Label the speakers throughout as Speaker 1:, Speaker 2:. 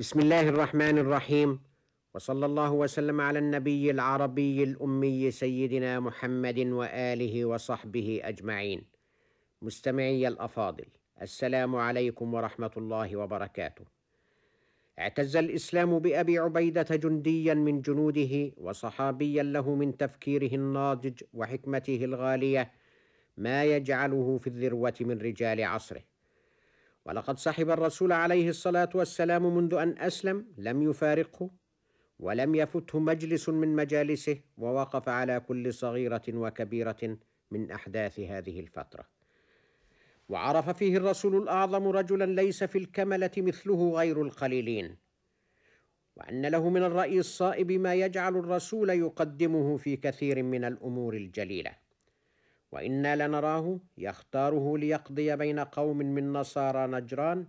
Speaker 1: بسم الله الرحمن الرحيم. وصلى الله وسلم على النبي العربي الأمي سيدنا محمد وآله وصحبه أجمعين. مستمعي الأفاضل السلام عليكم ورحمة الله وبركاته. اعتز الإسلام بأبي عبيدة جنديا من جنوده وصحابيا له من تفكيره الناضج وحكمته الغالية ما يجعله في الذروة من رجال عصره. ولقد صحب الرسول عليه الصلاة والسلام منذ أن أسلم لم يفارقه ولم يفته مجلس من مجالسه ووقف على كل صغيرة وكبيرة من أحداث هذه الفترة. وعرف فيه الرسول الأعظم رجلا ليس في الكملة مثله غير القليلين. وأن له من الراي الصائب ما يجعل الرسول يقدمه في كثير من الأمور الجليلة. وإنا لنراه يختاره ليقضي بين قوم من نصارى نجران.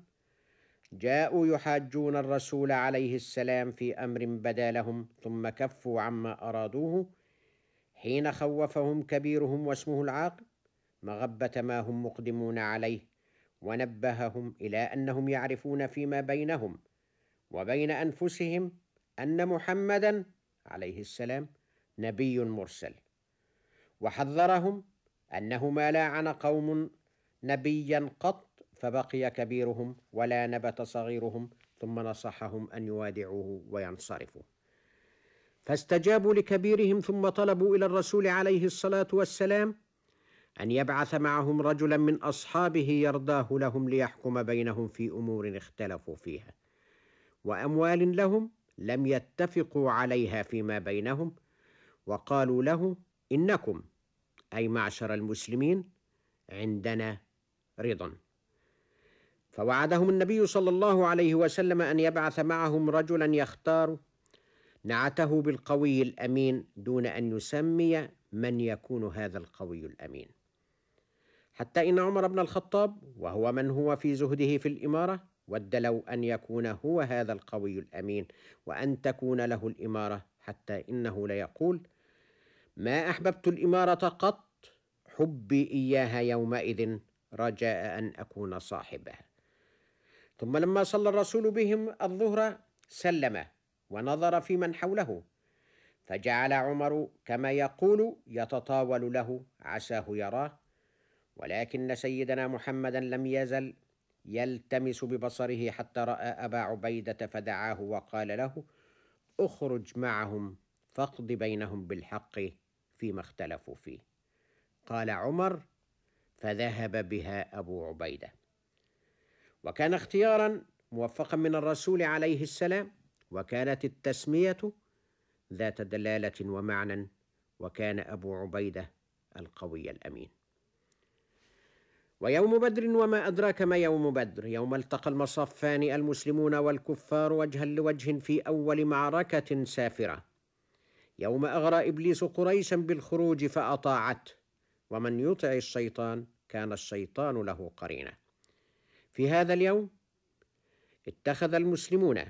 Speaker 1: جاءوا يحاجون الرسول عليه السلام في أمر بدا لهم ثم كفوا عما أرادوه. حين خوفهم كبيرهم واسمه العاقل مغبة ما هم مقدمون عليه ونبههم إلى أنهم يعرفون فيما بينهم وبين أنفسهم أن محمدا عليه السلام نبي مرسل. وحذرهم انه ما لاعن قوم نبيا قط فبقي كبيرهم ولا نبت صغيرهم ثم نصحهم أن يوادعوه وينصرفوا فاستجابوا لكبيرهم ثم طلبوا إلى الرسول عليه الصلاة والسلام أن يبعث معهم رجلا من أصحابه يرضاه لهم ليحكم بينهم في أمور اختلفوا فيها. وأموال لهم لم يتفقوا عليها فيما بينهم وقالوا له إنكم أي معشر المسلمين عندنا رضا. فوعدهم النبي صلى الله عليه وسلم أن يبعث معهم رجلا يختار نعته بالقوي الأمين دون أن يسمي من يكون هذا القوي الأمين. حتى إن عمر بن الخطاب وهو من هو في زهده في الإمارة ود لو أن يكون هو هذا القوي الأمين وأن تكون له الإمارة حتى إنه ليقول ما أحببت الإمارة قط حبي إياها يومئذ رجاء أن أكون صاحبها. ثم لما صلى الرسول بهم الظهر سلم ونظر في من حوله فجعل عمر كما يقول يتطاول له عساه يراه ولكن سيدنا محمدا لم يزل يلتمس ببصره حتى رأى أبا عبيدة فدعاه وقال له اخرج معهم فاقض بينهم بالحق فيما اختلفوا فيه. قال عمر فذهب بها أبو عبيدة. وكان اختيارا موفقا من الرسول عليه السلام وكانت التسمية ذات دلالة ومعنى وكان أبو عبيدة القوي الأمين. ويوم بدر وما أدراك ما يوم بدر يوم التقى المصفان المسلمون والكفار وجها لوجه في أول معركة سافرة. يوم أغرى إبليس قريشا بالخروج فأطاعته ومن يطع الشيطان كان الشيطان له قرينا في هذا اليوم اتخذ المسلمون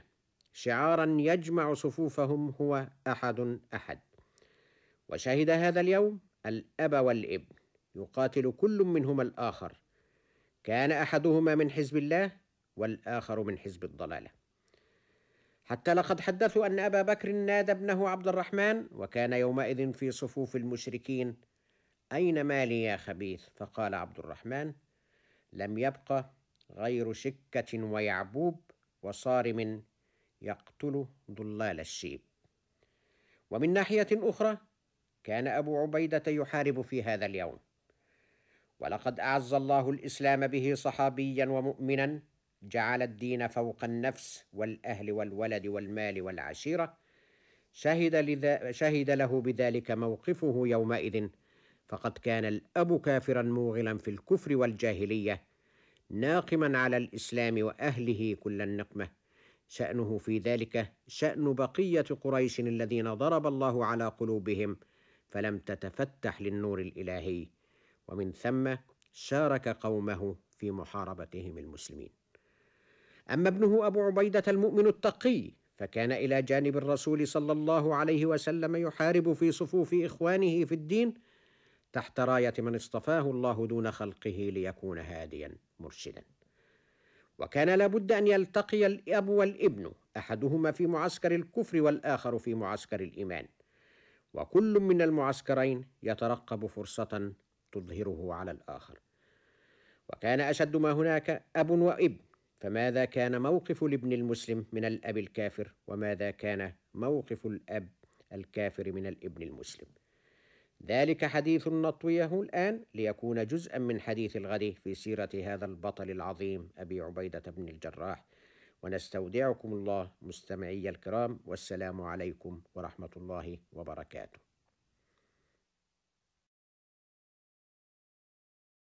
Speaker 1: شعارا يجمع صفوفهم هو أحد أحد. وشهد هذا اليوم الأب والابن يقاتل كل منهما الآخر. كان أحدهما من حزب الله والآخر من حزب الضلالة. حتى لقد حدثوا أن أبا بكر نادى ابنه عبد الرحمن وكان يومئذ في صفوف المشركين. أين مالي يا خبيث؟ فقال عبد الرحمن لم يبق غير شكة ويعبوب وصارم يقتل ضلال الشيب. ومن ناحية أخرى كان أبو عبيدة يحارب في هذا اليوم. ولقد أعز الله الإسلام به صحابيا ومؤمنا جعل الدين فوق النفس والأهل والولد والمال والعشيرة. شهد, لذا شهد له بذلك موقفه يومئذ. فقد كان الأب كافرا موغلا في الكفر والجاهلية ناقما على الإسلام وأهله كل النقمة. شأنه في ذلك شأن بقية قريش الذين ضرب الله على قلوبهم فلم تتفتح للنور الإلهي. ومن ثم شارك قومه في محاربتهم المسلمين. أما ابنه أبو عبيدة المؤمن التقي فكان إلى جانب الرسول صلى الله عليه وسلم يحارب في صفوف إخوانه في الدين تحت راية من اصطفاه الله دون خلقه ليكون هاديا مرشدا. وكان لابد أن يلتقي الأب والابن أحدهما في معسكر الكفر والآخر في معسكر الإيمان. وكل من المعسكرين يترقب فرصة تظهره على الآخر. وكان أشد ما هناك أب وابن فماذا كان موقف الابن المسلم من الأب الكافر؟ وماذا كان موقف الأب الكافر من الابن المسلم؟ ذلك حديث نطويه الآن ليكون جزءا من حديث الغد في سيرة هذا البطل العظيم أبي عبيدة بن الجراح. ونستودعكم الله مستمعي الكرام والسلام عليكم ورحمة الله وبركاته.